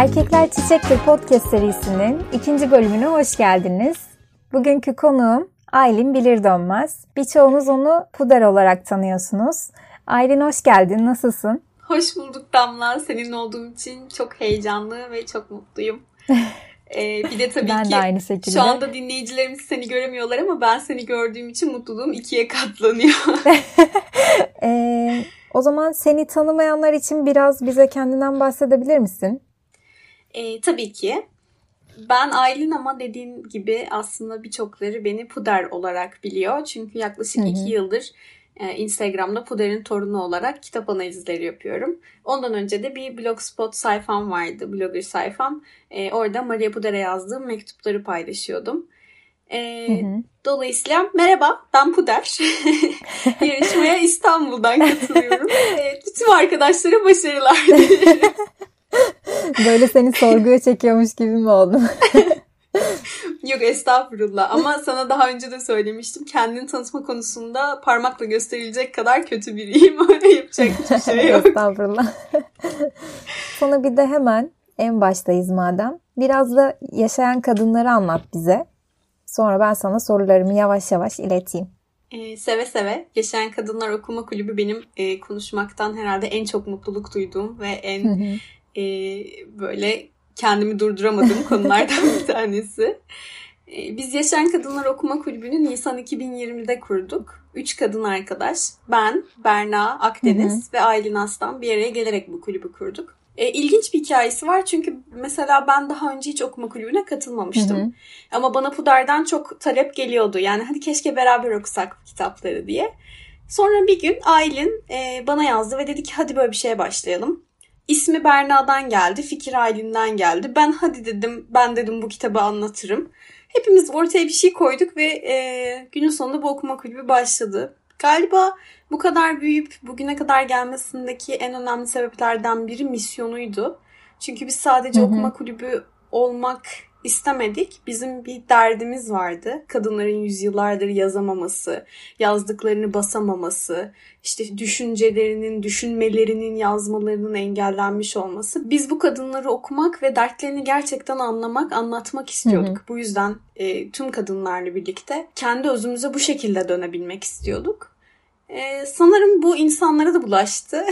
Erkekler Çiçektir podcast serisinin ikinci bölümüne hoş geldiniz. Bugünkü konuğum Aylin Bilirdönmez. Birçoğunuz onu Puder olarak tanıyorsunuz. Aylin hoş geldin, nasılsın? Hoş bulduk Damla. Senin olduğum için çok heyecanlı ve çok mutluyum. Ee, bir de tabii ben ki de aynı şekilde. şu anda dinleyicilerimiz seni göremiyorlar ama ben seni gördüğüm için mutluluğum ikiye katlanıyor. ee, o zaman seni tanımayanlar için biraz bize kendinden bahsedebilir misin? Ee, tabii ki. Ben Aylin ama dediğin gibi aslında birçokları beni Puder olarak biliyor. Çünkü yaklaşık Hı hı. iki yıldır e, Instagram'da Puder'in torunu olarak kitap analizleri yapıyorum. Ondan önce de bir blogspot sayfam vardı, blogger sayfam. E, orada Maria Puder'e yazdığım mektupları paylaşıyordum. E, Hı hı. Dolayısıyla merhaba ben Puder. Yarışmaya İstanbul'dan katılıyorum. E, tüm arkadaşlara başarılar dilerim. Böyle seni sorguya çekiyormuş gibi mi oldum? Yok estağfurullah ama sana daha önce de söylemiştim. Kendini tanıtma konusunda parmakla gösterilecek kadar kötü biriyim. Yapacak hiçbir şey yok. Estağfurullah. Sana bir de hemen en baştayız madem. Biraz da yaşayan kadınları anlat bize. Sonra ben sana sorularımı yavaş yavaş ileteyim. Ee, seve seve. Yaşayan Kadınlar Okuma Kulübü benim e, konuşmaktan herhalde en çok mutluluk duyduğum ve en. E, böyle kendimi durduramadığım konulardan bir tanesi. E, Biz Yaşayan Kadınlar Okuma Kulübü'nü Nisan 2020'de kurduk. Üç kadın arkadaş, ben, Berna Akdeniz ve Aylin Aslan bir araya gelerek bu kulübü kurduk. E, ilginç bir hikayesi var çünkü mesela ben daha önce hiç okuma kulübüne katılmamıştım. Hı hı. Ama bana Puder'den çok talep geliyordu. Yani hadi keşke beraber okusak kitapları diye. Sonra bir gün Aylin e, bana yazdı ve dedi ki hadi böyle bir şeye başlayalım. İsmi Berna'dan geldi, fikir Aylin'den geldi. Ben hadi dedim, ben dedim bu kitabı anlatırım. Hepimiz ortaya bir şey koyduk ve e, günün sonunda bu okuma kulübü başladı. Galiba bu kadar büyüyüp bugüne kadar gelmesindeki en önemli sebeplerden biri misyonuydu. Çünkü biz sadece Hı hı. okuma kulübü olmak istemedik. Bizim bir derdimiz vardı. Kadınların yüzyıllardır yazamaması, yazdıklarını basamaması, işte düşüncelerinin, düşünmelerinin, yazmalarının engellenmiş olması. Biz bu kadınları okumak ve dertlerini gerçekten anlamak, anlatmak istiyorduk. Bu yüzden e, tüm kadınlarla birlikte kendi özümüze bu şekilde dönebilmek istiyorduk. E, sanırım bu insanlara da bulaştı.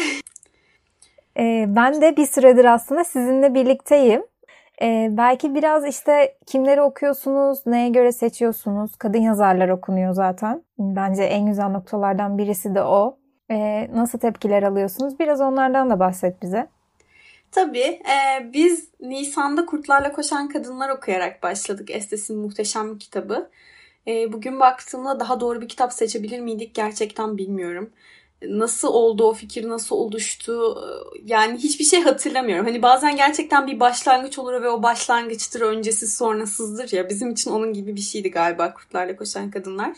Ee, ben de bir süredir aslında sizinle birlikteyim. Ee, belki biraz işte kimleri okuyorsunuz, neye göre seçiyorsunuz? Kadın yazarlar okunuyor zaten. Bence en güzel noktalardan birisi de o. Ee, nasıl tepkiler alıyorsunuz? Biraz onlardan da bahset bize. Tabii e, biz Nisan'da Kurtlarla Koşan Kadınlar okuyarak başladık. Estes'in muhteşem kitabı. E, bugün baktığımda daha doğru bir kitap seçebilir miydik gerçekten bilmiyorum. Nasıl oldu o fikir, nasıl oluştu yani hiçbir şey hatırlamıyorum. Hani bazen gerçekten bir başlangıç olur ve o başlangıçtır, öncesi sonrasızdır ya. Bizim için onun gibi bir şeydi galiba Kurtlarla Koşan Kadınlar.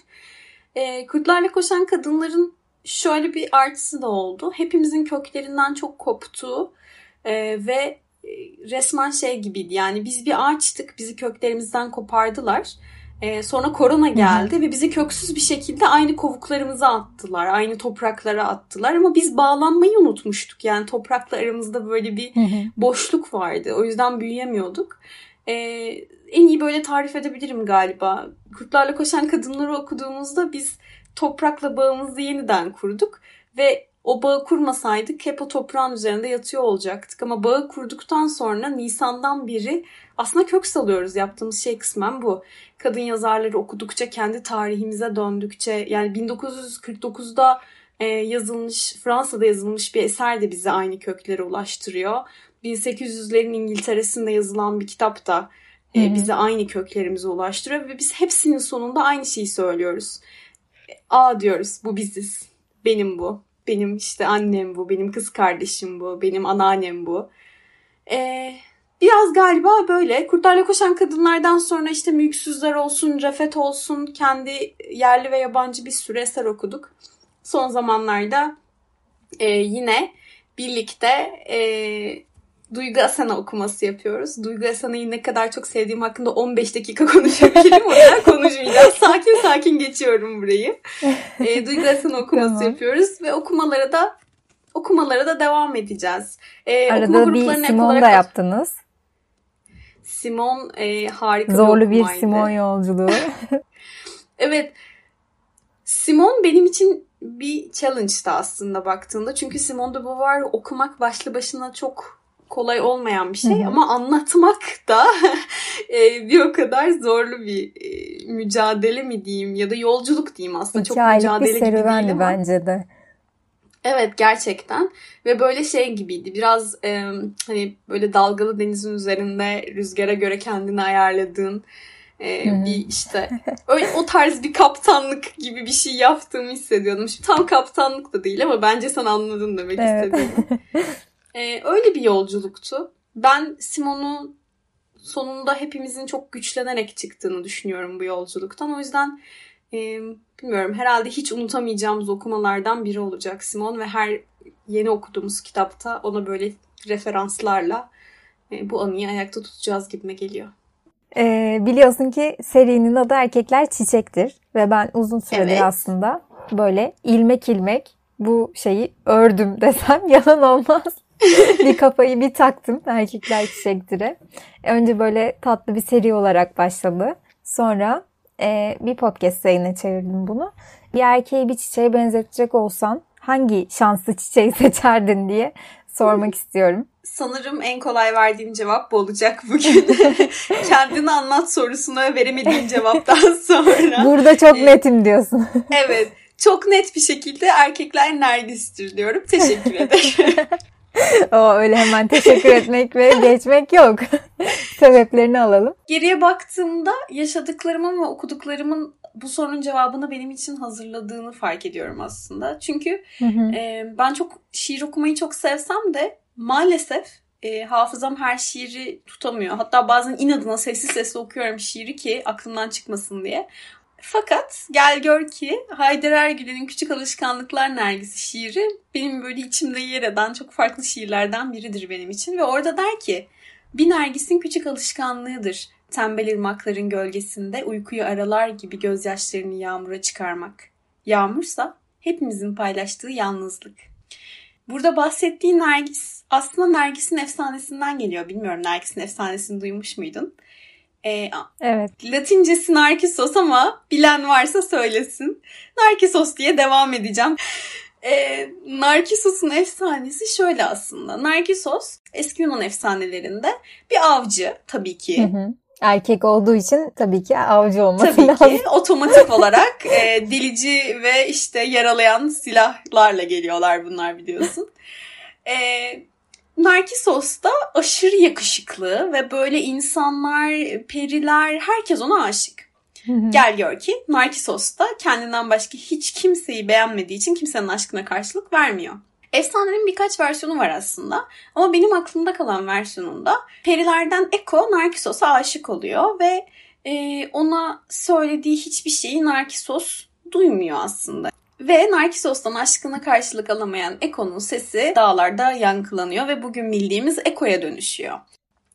E, Kurtlarla Koşan Kadınların şöyle bir artısı da oldu. Hepimizin köklerinden çok koptuğu e, ve resmen şey gibiydi. Yani biz bir ağaçtık, bizi köklerimizden kopardılar. E, sonra korona geldi ve bizi köksüz bir şekilde aynı kovuklarımıza attılar. Aynı topraklara attılar ama biz bağlanmayı unutmuştuk. Yani toprakla aramızda böyle bir boşluk vardı. O yüzden büyüyemiyorduk. E, en iyi böyle tarif edebilirim galiba. Kurtlarla Koşan Kadınları okuduğumuzda biz toprakla bağımızı yeniden kurduk ve o bağı kurmasaydık hep o toprağın üzerinde yatıyor olacaktık. Ama bağı kurduktan sonra Nisan'dan beri aslında kök salıyoruz. Yaptığımız şey kısmen bu. Kadın yazarları okudukça, kendi tarihimize döndükçe yani 1949'da e, yazılmış, Fransa'da yazılmış bir eser de bizi aynı köklere ulaştırıyor. 1800'lerin İngiltere'sinde yazılan bir kitap da e, bizi aynı köklerimize ulaştırıyor ve biz hepsinin sonunda aynı şeyi söylüyoruz. A diyoruz bu biziz. Benim bu. Benim işte annem bu. Benim kız kardeşim bu. Benim anneannem bu. Ee, biraz galiba böyle. Kurtlarla Koşan Kadınlardan sonra işte Mülksüzler olsun, Refet olsun kendi yerli ve yabancı bir sürü eser okuduk. Son zamanlarda e, yine birlikte e, Duygu Asena okuması yapıyoruz. Duygu Asena'yı ne kadar çok sevdiğim hakkında 15 dakika konuşabilirim. O yüzden konuşmayacağım. Sakin sakin geçiyorum burayı. E, Duygu Asena okuması Tamam. yapıyoruz ve okumalara da okumalara da devam edeceğiz. E, Arada bir Simon da yaptınız. Simon e, harika Zorlu bir okumaydı. bir Simon yolculuğu. evet. Simon benim için bir challenge'dı aslında baktığında. Çünkü Simone de Beauvoir okumak başlı başına çok kolay olmayan bir şey Hı-hı. ama anlatmak da e, bir o kadar zorlu bir e, mücadele mi diyeyim ya da yolculuk diyeyim aslında İki çok mücadele bir gibi değil ama. bence de. Evet gerçekten ve böyle şey gibiydi biraz e, hani böyle dalgalı denizin üzerinde rüzgara göre kendini ayarladığın e, bir işte öyle, o tarz bir kaptanlık gibi bir şey yaptığımı hissediyordum. Şimdi tam kaptanlık da değil ama bence sen anladın demek evet. istediğimi. e, öyle bir yolculuktu. Ben Simon'u sonunda hepimizin çok güçlenerek çıktığını düşünüyorum bu yolculuktan. O yüzden e, bilmiyorum herhalde hiç unutamayacağımız okumalardan biri olacak Simon ve her yeni okuduğumuz kitapta ona böyle referanslarla e, bu anıyı ayakta tutacağız gibime geliyor. Ee, biliyorsun ki serinin adı Erkekler Çiçektir ve ben uzun süredir evet. aslında böyle ilmek ilmek bu şeyi ördüm desem yalan olmaz. bir kafayı bir taktım Erkekler Çiçektir'e. Önce böyle tatlı bir seri olarak başladı. Sonra e, bir podcast yayına çevirdim bunu. Bir erkeği bir çiçeğe benzetecek olsan hangi şanslı çiçeği seçerdin diye sormak istiyorum. Sanırım en kolay verdiğim cevap bu olacak bugün. Kendini anlat sorusuna veremediğim cevaptan sonra. Burada çok netim diyorsun. evet. Çok net bir şekilde erkekler nergistir diyorum. Teşekkür ederim. o öyle hemen teşekkür etmek ve geçmek yok. Sebeplerini alalım. Geriye baktığımda yaşadıklarımın ve okuduklarımın bu sorunun cevabını benim için hazırladığını fark ediyorum aslında. Çünkü hı hı. E, ben çok şiir okumayı çok sevsem de maalesef e, hafızam her şiiri tutamıyor. Hatta bazen inadına sessiz sesli okuyorum şiiri ki aklımdan çıkmasın diye. Fakat gel gör ki Haydar Ergülen'in Küçük Alışkanlıklar Nergisi şiiri benim böyle içimde yer eden çok farklı şiirlerden biridir benim için. Ve orada der ki bir nergisin küçük alışkanlığıdır. Tembel ırmakların gölgesinde uykuyu aralar gibi gözyaşlarını yağmura çıkarmak. Yağmursa hepimizin paylaştığı yalnızlık. Burada bahsettiği Nergis aslında Nergis'in efsanesinden geliyor. Bilmiyorum Nergis'in efsanesini duymuş muydun? Ee, evet. Latincesi Narkisos ama bilen varsa söylesin. Narkisos diye devam edeceğim. Ee, Narkisos'un efsanesi şöyle aslında. Narkisos eski Yunan efsanelerinde bir avcı tabii ki. Hı hı. Erkek olduğu için tabii ki avcı olması tabii lazım. Tabii ki otomatik olarak e, delici ve işte yaralayan silahlarla geliyorlar bunlar biliyorsun. E, Narkisos da aşırı yakışıklı ve böyle insanlar, periler, herkes ona aşık. Gel gör ki Narkisos da kendinden başka hiç kimseyi beğenmediği için kimsenin aşkına karşılık vermiyor. Efsanenin birkaç versiyonu var aslında. Ama benim aklımda kalan versiyonunda perilerden Eko Narkisos'a aşık oluyor ve e, ona söylediği hiçbir şeyi Narkisos duymuyor aslında. Ve Narkisos'tan aşkına karşılık alamayan Eko'nun sesi dağlarda yankılanıyor ve bugün bildiğimiz Eko'ya dönüşüyor.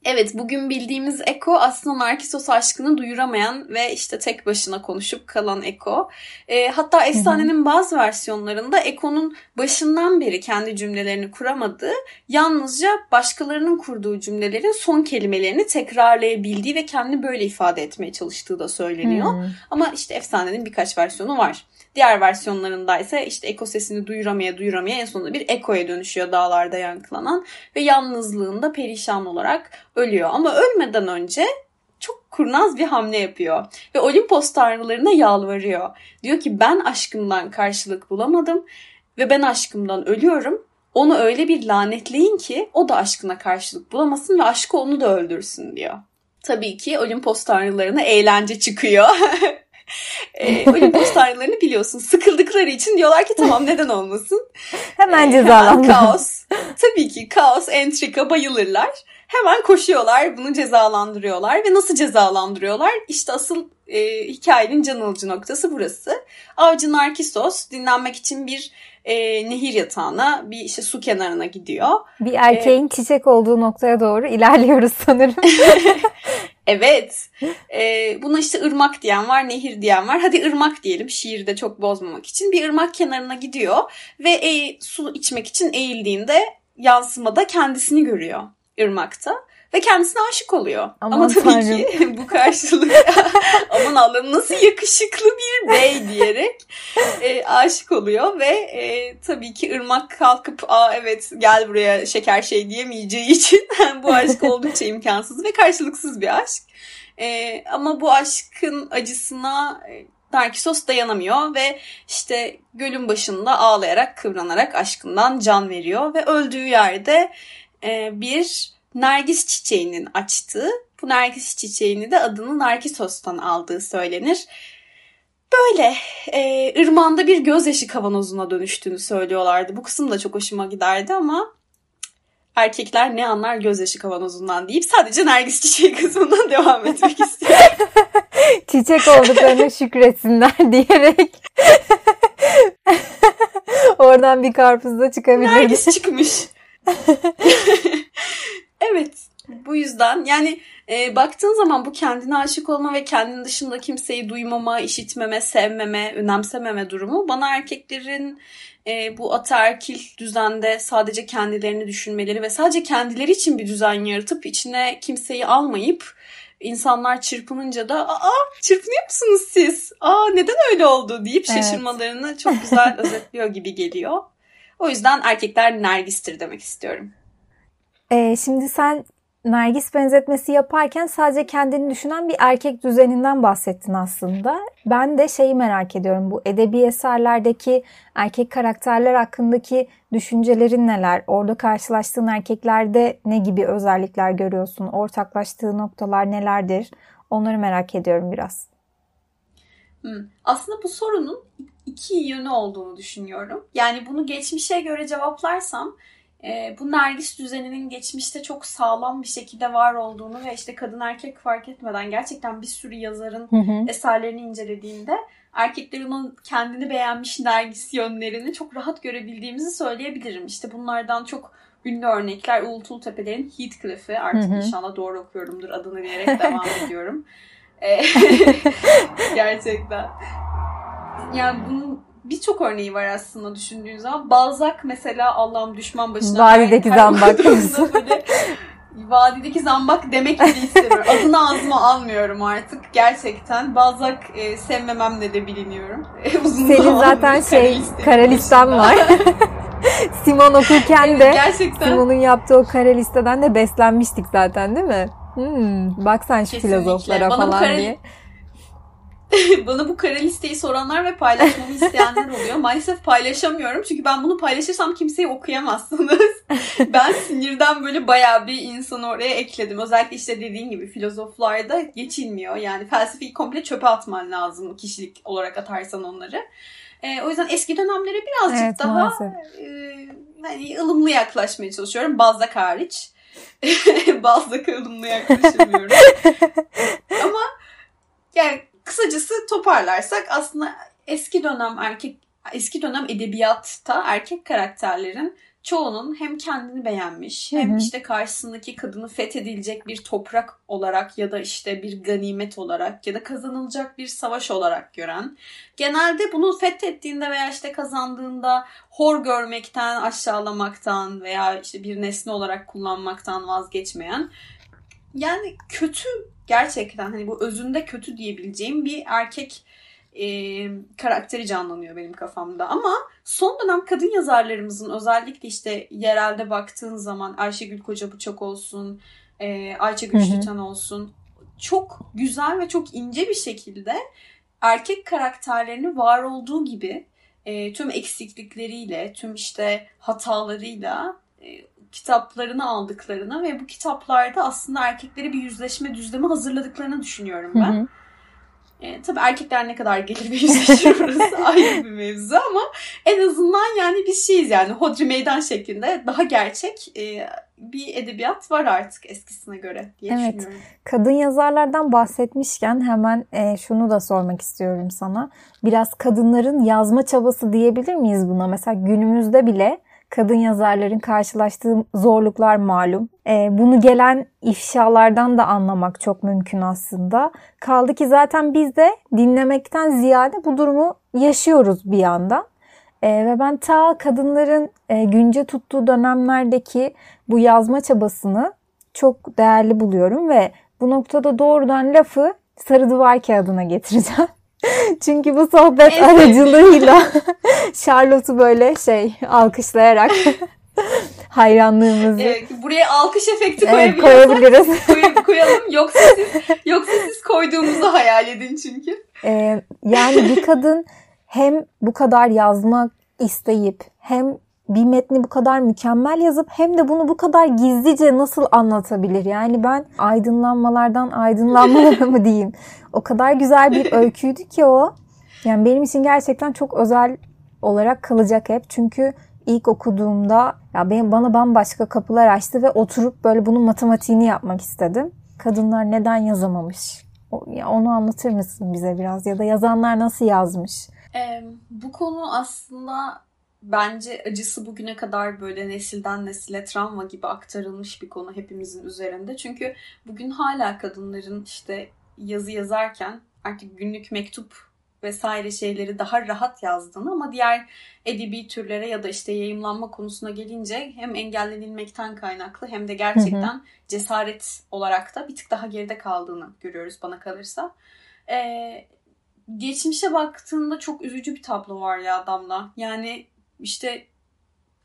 Evet bugün bildiğimiz Eko aslında Narkisos aşkını duyuramayan ve işte tek başına konuşup kalan Eko. E, hatta efsanenin bazı versiyonlarında Eko'nun başından beri kendi cümlelerini kuramadığı, yalnızca başkalarının kurduğu cümlelerin son kelimelerini tekrarlayabildiği ve kendini böyle ifade etmeye çalıştığı da söyleniyor. Hmm. Ama işte efsanenin birkaç versiyonu var. Diğer versiyonlarında ise işte eko sesini duyuramaya duyuramaya en sonunda bir ekoya dönüşüyor dağlarda yankılanan ve yalnızlığında perişan olarak ölüyor. Ama ölmeden önce çok kurnaz bir hamle yapıyor ve Olimpos tanrılarına yalvarıyor. Diyor ki ben aşkımdan karşılık bulamadım ve ben aşkımdan ölüyorum. Onu öyle bir lanetleyin ki o da aşkına karşılık bulamasın ve aşkı onu da öldürsün diyor. Tabii ki Olimpos tanrılarına eğlence çıkıyor. e, Olimpos tanrılarını biliyorsun. Sıkıldıkları için diyorlar ki tamam neden olmasın. Hemen cezalandır. kaos. Tabii ki kaos, entrika bayılırlar. Hemen koşuyorlar, bunu cezalandırıyorlar ve nasıl cezalandırıyorlar? İşte asıl e, hikayenin can alıcı noktası burası. Avcı Narkisos dinlenmek için bir e, nehir yatağına, bir işte su kenarına gidiyor. Bir erkeğin ee, çiçek olduğu noktaya doğru ilerliyoruz sanırım. evet. E, buna işte ırmak diyen var, nehir diyen var. Hadi ırmak diyelim şiirde çok bozmamak için. Bir ırmak kenarına gidiyor ve e, su içmek için eğildiğinde yansımada kendisini görüyor ırmakta. Ve kendisine aşık oluyor. Aman Ama tabii tanrım. ki bu karşılık aman Allah'ım nasıl yakışıklı bir bey diyerek e, aşık oluyor ve e, tabii ki ırmak kalkıp aa evet gel buraya şeker şey diyemeyeceği için bu aşk oldukça imkansız ve karşılıksız bir aşk. E, ama bu aşkın acısına e, Narkisos dayanamıyor ve işte gölün başında ağlayarak kıvranarak aşkından can veriyor ve öldüğü yerde e, bir nergis çiçeğinin açtığı, bu nergis çiçeğini de adını Narkisos'tan aldığı söylenir. Böyle e, ırmağında bir gözyaşı kavanozuna dönüştüğünü söylüyorlardı. Bu kısım da çok hoşuma giderdi ama erkekler ne anlar gözyaşı kavanozundan deyip sadece nergis çiçeği kısmından devam etmek istiyorum. Çiçek olduklarına şükretsinler diyerek oradan bir karpuz da çıkabilir. Nergis çıkmış. Evet. Bu yüzden yani e, baktığın zaman bu kendine aşık olma ve kendin dışında kimseyi duymama, işitmeme, sevmeme, önemsememe durumu bana erkeklerin e, bu ataerkil düzende sadece kendilerini düşünmeleri ve sadece kendileri için bir düzen yaratıp içine kimseyi almayıp insanlar çırpınınca da aa çırpınıyor musunuz siz? Aa neden öyle oldu deyip Evet. şaşırmalarını çok güzel özetliyor gibi geliyor. O yüzden erkekler nergistir demek istiyorum. Ee, şimdi sen Nergis benzetmesi yaparken sadece kendini düşünen bir erkek düzeninden bahsettin aslında. Ben de şeyi merak ediyorum. Bu edebi eserlerdeki erkek karakterler hakkındaki düşüncelerin neler? Orada karşılaştığın erkeklerde ne gibi özellikler görüyorsun? Ortaklaştığı noktalar nelerdir? Onları merak ediyorum biraz. Hmm. Aslında bu sorunun iki yönü olduğunu düşünüyorum. Yani bunu geçmişe göre cevaplarsam e, bu Nergis düzeninin geçmişte çok sağlam bir şekilde var olduğunu ve işte kadın erkek fark etmeden gerçekten bir sürü yazarın Hı hı. eserlerini incelediğinde erkeklerin o kendini beğenmiş Nergis yönlerini çok rahat görebildiğimizi söyleyebilirim. İşte bunlardan çok ünlü örnekler Uğultul Tepeler'in Heathcliff'i. Artık Hı hı. inşallah doğru okuyorumdur adını vererek devam ediyorum. E, Gerçekten. Yani bunun birçok örneği var aslında düşündüğün zaman. Balzac mesela Allah'ım düşman başına. Vadideki zambak. böyle Vadideki zambak demek bile istemiyorum. Adını ağzıma almıyorum artık. Gerçekten. Balzac e, sevmememle de biliniyorum. E, uzun Senin zaten şey kara var. Simon okurken Evet, de gerçekten. Simon'un yaptığı o kare listeden de beslenmiştik zaten değil mi? Hmm, bak sen şu Kesinlikle. filozoflara Bana falan kare- diye. Bana bu kara listeyi soranlar ve paylaşmamı isteyenler oluyor. Maalesef paylaşamıyorum. Çünkü ben bunu paylaşırsam kimseyi okuyamazsınız. ben sinirden böyle bayağı bir insanı oraya ekledim. Özellikle işte dediğin gibi filozoflarda geçilmiyor. Yani felsefeyi komple çöpe atman lazım kişilik olarak atarsan onları. Ee, o yüzden eski dönemlere birazcık Evet, daha maalesef. e, hani ılımlı yaklaşmaya çalışıyorum. Balzac hariç. Balzac'a ılımlı yaklaşamıyorum. Ama yani kısacası toparlarsak aslında eski dönem erkek eski dönem edebiyatta erkek karakterlerin çoğunun hem kendini beğenmiş hem hı. işte karşısındaki kadını fethedilecek bir toprak olarak ya da işte bir ganimet olarak ya da kazanılacak bir savaş olarak gören genelde bunu fethettiğinde veya işte kazandığında hor görmekten, aşağılamaktan veya işte bir nesne olarak kullanmaktan vazgeçmeyen yani kötü gerçekten hani bu özünde kötü diyebileceğim bir erkek e, karakteri canlanıyor benim kafamda. Ama son dönem kadın yazarlarımızın özellikle işte yerelde baktığın zaman Ayşegül Koca Bıçak olsun, e, Ayça. Güçlüten olsun çok güzel ve çok ince bir şekilde erkek karakterlerini var olduğu gibi e, tüm eksiklikleriyle, tüm işte hatalarıyla e, kitaplarını aldıklarını ve bu kitaplarda aslında erkekleri bir yüzleşme düzlemi hazırladıklarını düşünüyorum Hı ben. hı. E, tabii erkekler ne kadar gelir ve yüzleşir orası ayrı bir mevzu ama en azından yani biz şeyiz yani hodri meydan şeklinde daha gerçek e, bir edebiyat var artık eskisine göre diye Evet. düşünüyorum. Kadın yazarlardan bahsetmişken hemen e, şunu da sormak istiyorum sana. Biraz kadınların yazma çabası diyebilir miyiz buna? Mesela günümüzde bile kadın yazarların karşılaştığı zorluklar malum. E, bunu gelen ifşalardan da anlamak çok mümkün aslında. Kaldı ki zaten biz de dinlemekten ziyade bu durumu yaşıyoruz bir yandan. E, ve ben ta kadınların e, günce tuttuğu dönemlerdeki bu yazma çabasını çok değerli buluyorum ve bu noktada doğrudan lafı sarı duvar kağıdına getireceğim. Çünkü bu sohbet evet. aracılığıyla Charlotte'u böyle şey alkışlayarak hayranlığımızı. Evet, buraya alkış efekti evet, koyabiliriz. koyalım. Yoksa siz, yoksa siz koyduğumuzu hayal edin çünkü. Ee, yani bir kadın hem bu kadar yazmak isteyip hem bir metni bu kadar mükemmel yazıp hem de bunu bu kadar gizlice nasıl anlatabilir? Yani ben aydınlanmalardan aydınlanmalara mı diyeyim? O kadar güzel bir öyküydü ki o. Yani benim için gerçekten çok özel olarak kalacak hep. Çünkü ilk okuduğumda ya benim bana bambaşka kapılar açtı ve oturup böyle bunun matematiğini yapmak istedim. Kadınlar neden yazamamış? O, ya onu anlatır mısın bize biraz ya da yazanlar nasıl yazmış? Ee, bu konu aslında bence acısı bugüne kadar böyle nesilden nesile travma gibi aktarılmış bir konu hepimizin üzerinde. Çünkü bugün hala kadınların işte yazı yazarken artık günlük mektup vesaire şeyleri daha rahat yazdığını ama diğer edebi türlere ya da işte yayımlanma konusuna gelince hem engellenilmekten kaynaklı hem de gerçekten hı hı. cesaret olarak da bir tık daha geride kaldığını görüyoruz bana kalırsa. Ee, geçmişe baktığında çok üzücü bir tablo var ya adamla. Yani işte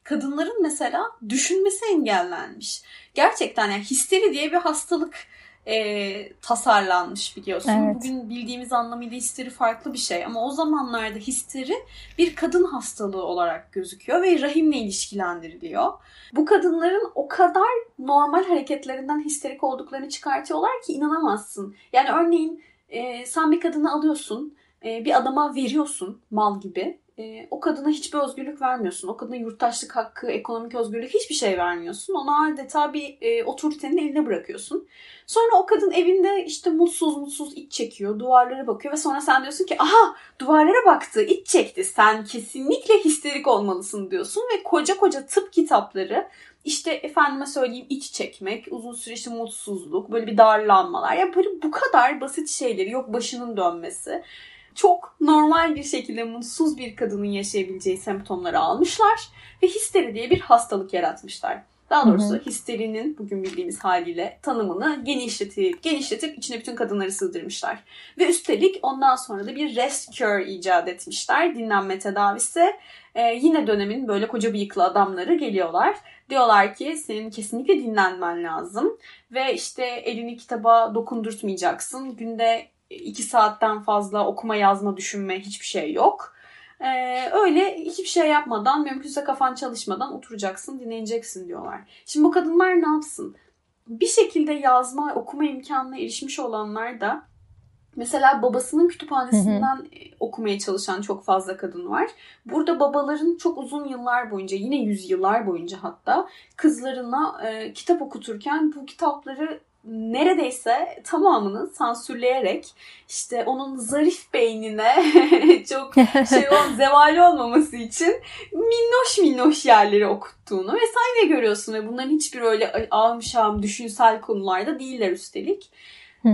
kadınların mesela düşünmesi engellenmiş. Gerçekten yani histeri diye bir hastalık e, tasarlanmış biliyorsun. Evet. Bugün bildiğimiz anlamıyla histeri farklı bir şey ama o zamanlarda histeri bir kadın hastalığı olarak gözüküyor ve rahimle ilişkilendiriliyor. Bu kadınların o kadar normal hareketlerinden histerik olduklarını çıkartıyorlar ki inanamazsın. Yani örneğin e, sen bir kadını alıyorsun, e, bir adama veriyorsun mal gibi e, o kadına hiçbir özgürlük vermiyorsun. O kadına yurttaşlık hakkı, ekonomik özgürlük hiçbir şey vermiyorsun. Ona adeta bir e, otoritenin eline bırakıyorsun. Sonra o kadın evinde işte mutsuz mutsuz iç çekiyor, duvarlara bakıyor ve sonra sen diyorsun ki aha duvarlara baktı, iç çekti. Sen kesinlikle histerik olmalısın diyorsun ve koca koca tıp kitapları işte efendime söyleyeyim iç çekmek, uzun süreçli mutsuzluk, böyle bir darlanmalar. Ya böyle bu kadar basit şeyleri yok başının dönmesi çok normal bir şekilde mutsuz bir kadının yaşayabileceği semptomları almışlar ve histeri diye bir hastalık yaratmışlar. Daha doğrusu hı hı. histerinin bugün bildiğimiz haliyle tanımını genişletip genişletip içine bütün kadınları sığdırmışlar. Ve üstelik ondan sonra da bir rest cure icat etmişler. Dinlenme tedavisi. Ee, yine dönemin böyle koca bıyıklı adamları geliyorlar. Diyorlar ki senin kesinlikle dinlenmen lazım. Ve işte elini kitaba dokundurtmayacaksın. Günde iki saatten fazla okuma yazma düşünme hiçbir şey yok. Ee, öyle hiçbir şey yapmadan mümkünse kafan çalışmadan oturacaksın dinleneceksin diyorlar. Şimdi bu kadınlar ne yapsın? Bir şekilde yazma okuma imkanına erişmiş olanlar da Mesela babasının kütüphanesinden hı hı. okumaya çalışan çok fazla kadın var. Burada babaların çok uzun yıllar boyunca yine yüzyıllar boyunca hatta kızlarına e, kitap okuturken bu kitapları neredeyse tamamını sansürleyerek işte onun zarif beynine çok şey ol, zevali olmaması için minnoş minnoş yerleri okuttuğunu vesaire görüyorsun ve bunların hiçbir öyle ağım düşünsel konularda değiller üstelik.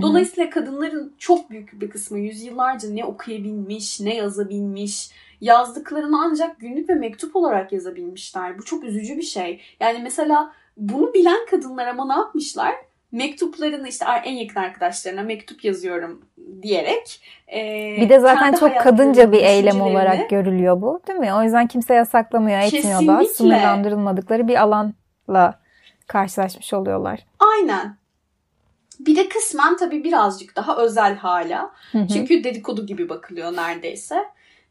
Dolayısıyla kadınların çok büyük bir kısmı yüzyıllarca ne okuyabilmiş, ne yazabilmiş, yazdıklarını ancak günlük ve mektup olarak yazabilmişler. Bu çok üzücü bir şey. Yani mesela bunu bilen kadınlar ama ne yapmışlar? Mektuplarını işte en yakın arkadaşlarına mektup yazıyorum diyerek e, bir de zaten çok kadınca bir eylem olarak görülüyor bu değil mi? O yüzden kimse yasaklamıyor, etmiyor da sınırlandırılmadıkları bir alanla karşılaşmış oluyorlar. Aynen. Bir de kısmen tabii birazcık daha özel hala. Hı hı. Çünkü dedikodu gibi bakılıyor neredeyse.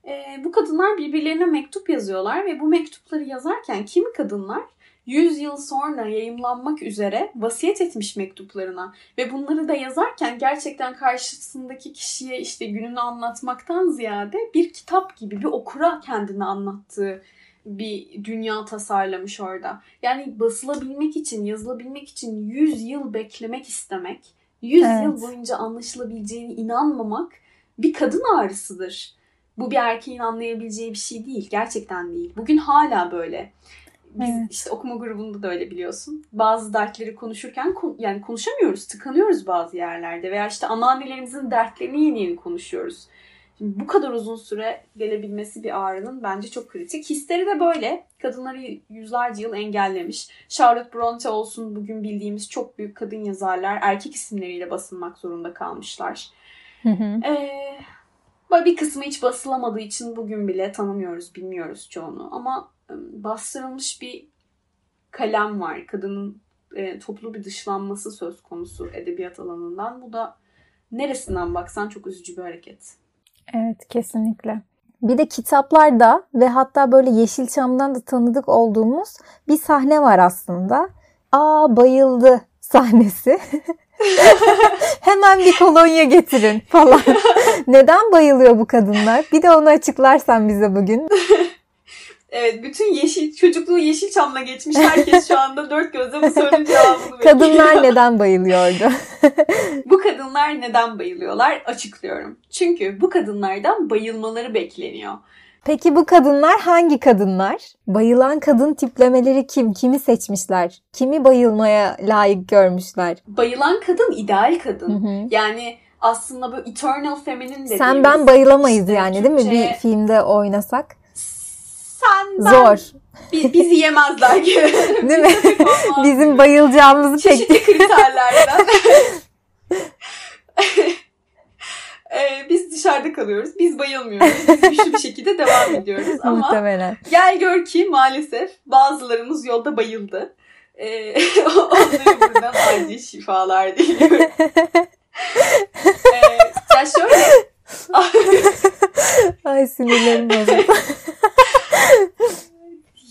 Ee, bu kadınlar birbirlerine mektup yazıyorlar ve bu mektupları yazarken kimi kadınlar 100 yıl sonra yayımlanmak üzere vasiyet etmiş mektuplarına ve bunları da yazarken gerçekten karşısındaki kişiye işte gününü anlatmaktan ziyade bir kitap gibi bir okura kendini anlattığı bir dünya tasarlamış orada. Yani basılabilmek için, yazılabilmek için 100 yıl beklemek istemek, 100 evet. yıl boyunca anlaşılabileceğini inanmamak bir kadın ağrısıdır. Bu bir erkeğin anlayabileceği bir şey değil. Gerçekten değil. Bugün hala böyle. Biz evet. işte okuma grubunda da öyle biliyorsun. Bazı dertleri konuşurken yani konuşamıyoruz, tıkanıyoruz bazı yerlerde veya işte anneannelerimizin dertlerini yeni yeni konuşuyoruz. Şimdi bu kadar uzun süre gelebilmesi bir ağrının bence çok kritik. Histeri de böyle. Kadınları yüzlerce yıl engellemiş. Charlotte Bronte olsun bugün bildiğimiz çok büyük kadın yazarlar erkek isimleriyle basılmak zorunda kalmışlar. Hı hı. Ee, bir kısmı hiç basılamadığı için bugün bile tanımıyoruz, bilmiyoruz çoğunu. Ama bastırılmış bir kalem var. Kadının e, toplu bir dışlanması söz konusu edebiyat alanından. Bu da neresinden baksan çok üzücü bir hareket. Evet kesinlikle. Bir de kitaplarda ve hatta böyle Yeşilçam'dan da tanıdık olduğumuz bir sahne var aslında. Aa bayıldı sahnesi. Hemen bir kolonya getirin falan. Neden bayılıyor bu kadınlar? Bir de onu açıklarsan bize bugün. Evet bütün yeşil çocukluğu Yeşilçam'la geçmiş herkes şu anda dört gözle bu sorunun cevabını. Kadınlar neden bayılıyordu? bu kadınlar neden bayılıyorlar? Açıklıyorum. Çünkü bu kadınlardan bayılmaları bekleniyor. Peki bu kadınlar hangi kadınlar? Bayılan kadın tiplemeleri kim? Kimi seçmişler? Kimi bayılmaya layık görmüşler? Bayılan kadın ideal kadın. Hı hı. Yani aslında bu eternal feminine dediğimiz. Sen ben bayılamayız işte, yani değil mi bir filmde oynasak? Sen ben. Zor. Biz, bizi yemezler gibi. değil mi? Bizim bayılacağımızı Çeşitli tek... kriterlerden. Ee, biz dışarıda kalıyoruz. Biz bayılmıyoruz. Biz güçlü bir şekilde devam ediyoruz. Ama Muhtemelen. gel gör ki maalesef bazılarımız yolda bayıldı. Ee, onlara buradan acil şifalar diliyorum. ee, ya şöyle... Ay sinirlerim bozuldu.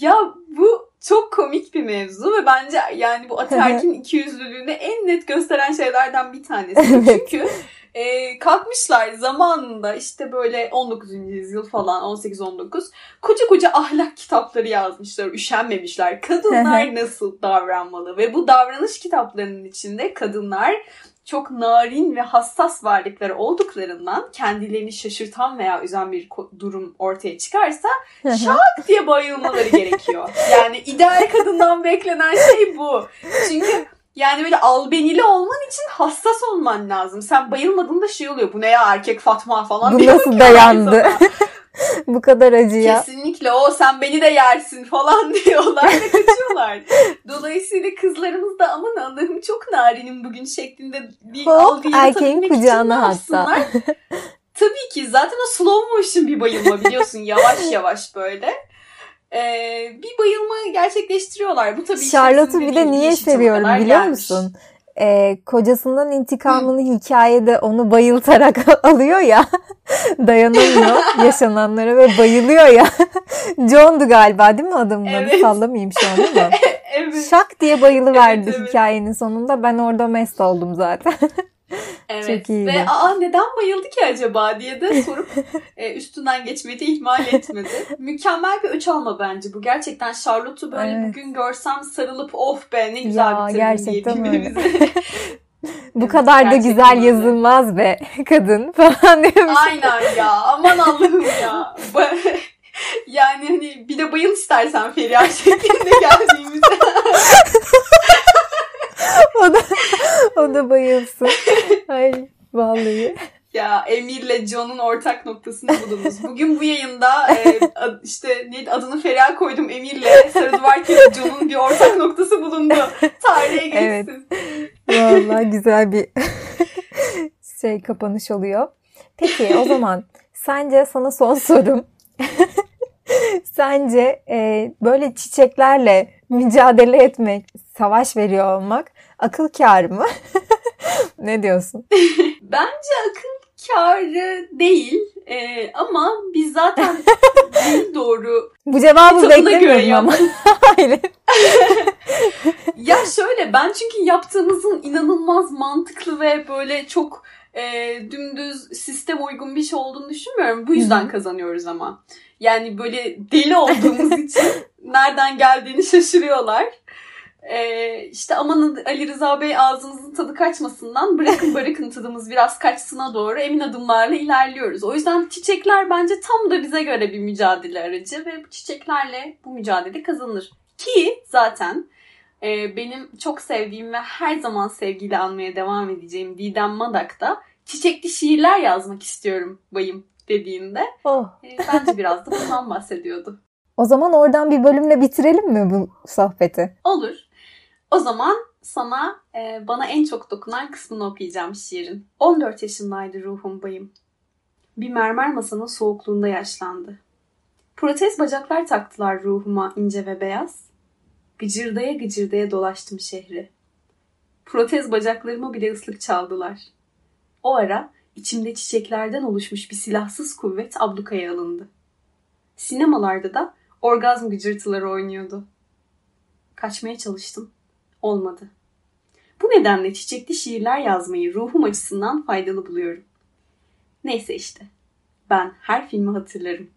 ya bu çok komik bir mevzu ve bence yani bu ataerkin ikiyüzlülüğünü en net gösteren şeylerden bir tanesi. Evet. Çünkü e, kalkmışlar zamanında işte böyle 19. yüzyıl falan 18-19 koca koca ahlak kitapları yazmışlar. Üşenmemişler. Kadınlar nasıl davranmalı ve bu davranış kitaplarının içinde kadınlar çok narin ve hassas varlıkları olduklarından kendilerini şaşırtan veya üzen bir durum ortaya çıkarsa şak diye bayılmaları gerekiyor. Yani ideal kadından beklenen şey bu. Çünkü yani böyle albenili olman için hassas olman lazım. Sen bayılmadığında şey oluyor. Bu ne ya erkek Fatma falan. Bu nasıl dayandı? Bu kadar acıya. Kesinlikle o sen beni de yersin falan diyorlar ve kaçıyorlar. Dolayısıyla kızlarımız da aman Allah'ım çok narinim bugün şeklinde bir algıyı erkeğin kucağına hatta. Tabii ki zaten o slow motion bir bayılma biliyorsun yavaş yavaş böyle e, bir bayılma gerçekleştiriyorlar. Bu tabii Charlotte'u bir de niye seviyorum biliyor gelmiş. musun? Ee, kocasından intikamını Hı. hikayede onu bayıltarak alıyor ya dayanamıyor yaşananlara ve bayılıyor ya John'du galiba değil mi adamın evet. adı sallamayayım şu an ama evet. şak diye bayılıverdi evet, evet. hikayenin sonunda ben orada mest oldum zaten Evet. Çok iyiydi. Ve aa neden bayıldı ki acaba diye de sorup e, üstünden geçmeyi de ihmal etmedi. Mükemmel bir öç alma bence bu. Gerçekten Charlotte'u böyle evet. bugün görsem sarılıp of be ne güzel ya, bitirdin gerçekten öyle. bu kadar da güzel öyle. yazılmaz be kadın falan diyormuş. Aynen ya aman Allah'ım ya. yani hani bir de bayıl istersen Feriha şeklinde geldiğimizde. o da o da bayılsın. Ay vallahi. Ya Emir'le John'un ortak noktasını buldunuz. Bugün bu yayında e, işte neydi adını Feriha koydum Emir'le Sarı Duvar John'un bir ortak noktası bulundu. Tarihe geçsin. Evet. Vallahi güzel bir şey kapanış oluyor. Peki o zaman sence sana son sorum. Sence e, böyle çiçeklerle mücadele etmek, savaş veriyor olmak akıl kârı mı? ne diyorsun? Bence akıl kârı değil ee, ama biz zaten değil doğru Bu cevabı beklemiyorum ama. Hayır. ya şöyle ben çünkü yaptığımızın inanılmaz mantıklı ve böyle çok e, dümdüz sistem uygun bir şey olduğunu düşünmüyorum. Bu yüzden kazanıyoruz ama. Yani böyle deli olduğumuz için nereden geldiğini şaşırıyorlar. Ee, işte aman Ali Rıza Bey ağzınızın tadı kaçmasından bırakın bırakın tadımız biraz kaçsına doğru emin adımlarla ilerliyoruz. O yüzden çiçekler bence tam da bize göre bir mücadele aracı ve bu çiçeklerle bu mücadele kazanır. Ki zaten e, benim çok sevdiğim ve her zaman sevgiyle anmaya devam edeceğim Didem Madak da çiçekli şiirler yazmak istiyorum bayım. dediğinde Oh. e, bence biraz da bundan bahsediyordu. O zaman oradan bir bölümle bitirelim mi bu sohbeti? Olur. O zaman sana e, bana en çok dokunan kısmını okuyacağım şiirin. 14 yaşındaydı ruhum bayım. Bir mermer masanın soğukluğunda yaşlandı. Protez bacaklar taktılar ruhuma ince ve beyaz. Gıcırdaya gıcırdaya dolaştım şehri. Protez bacaklarıma bile ıslık çaldılar. O ara içimde çiçeklerden oluşmuş bir silahsız kuvvet ablukaya alındı. Sinemalarda da orgazm gıcırtıları oynuyordu. Kaçmaya çalıştım. Olmadı. Bu nedenle çiçekli şiirler yazmayı ruhum açısından faydalı buluyorum. Neyse işte. Ben her filmi hatırlarım.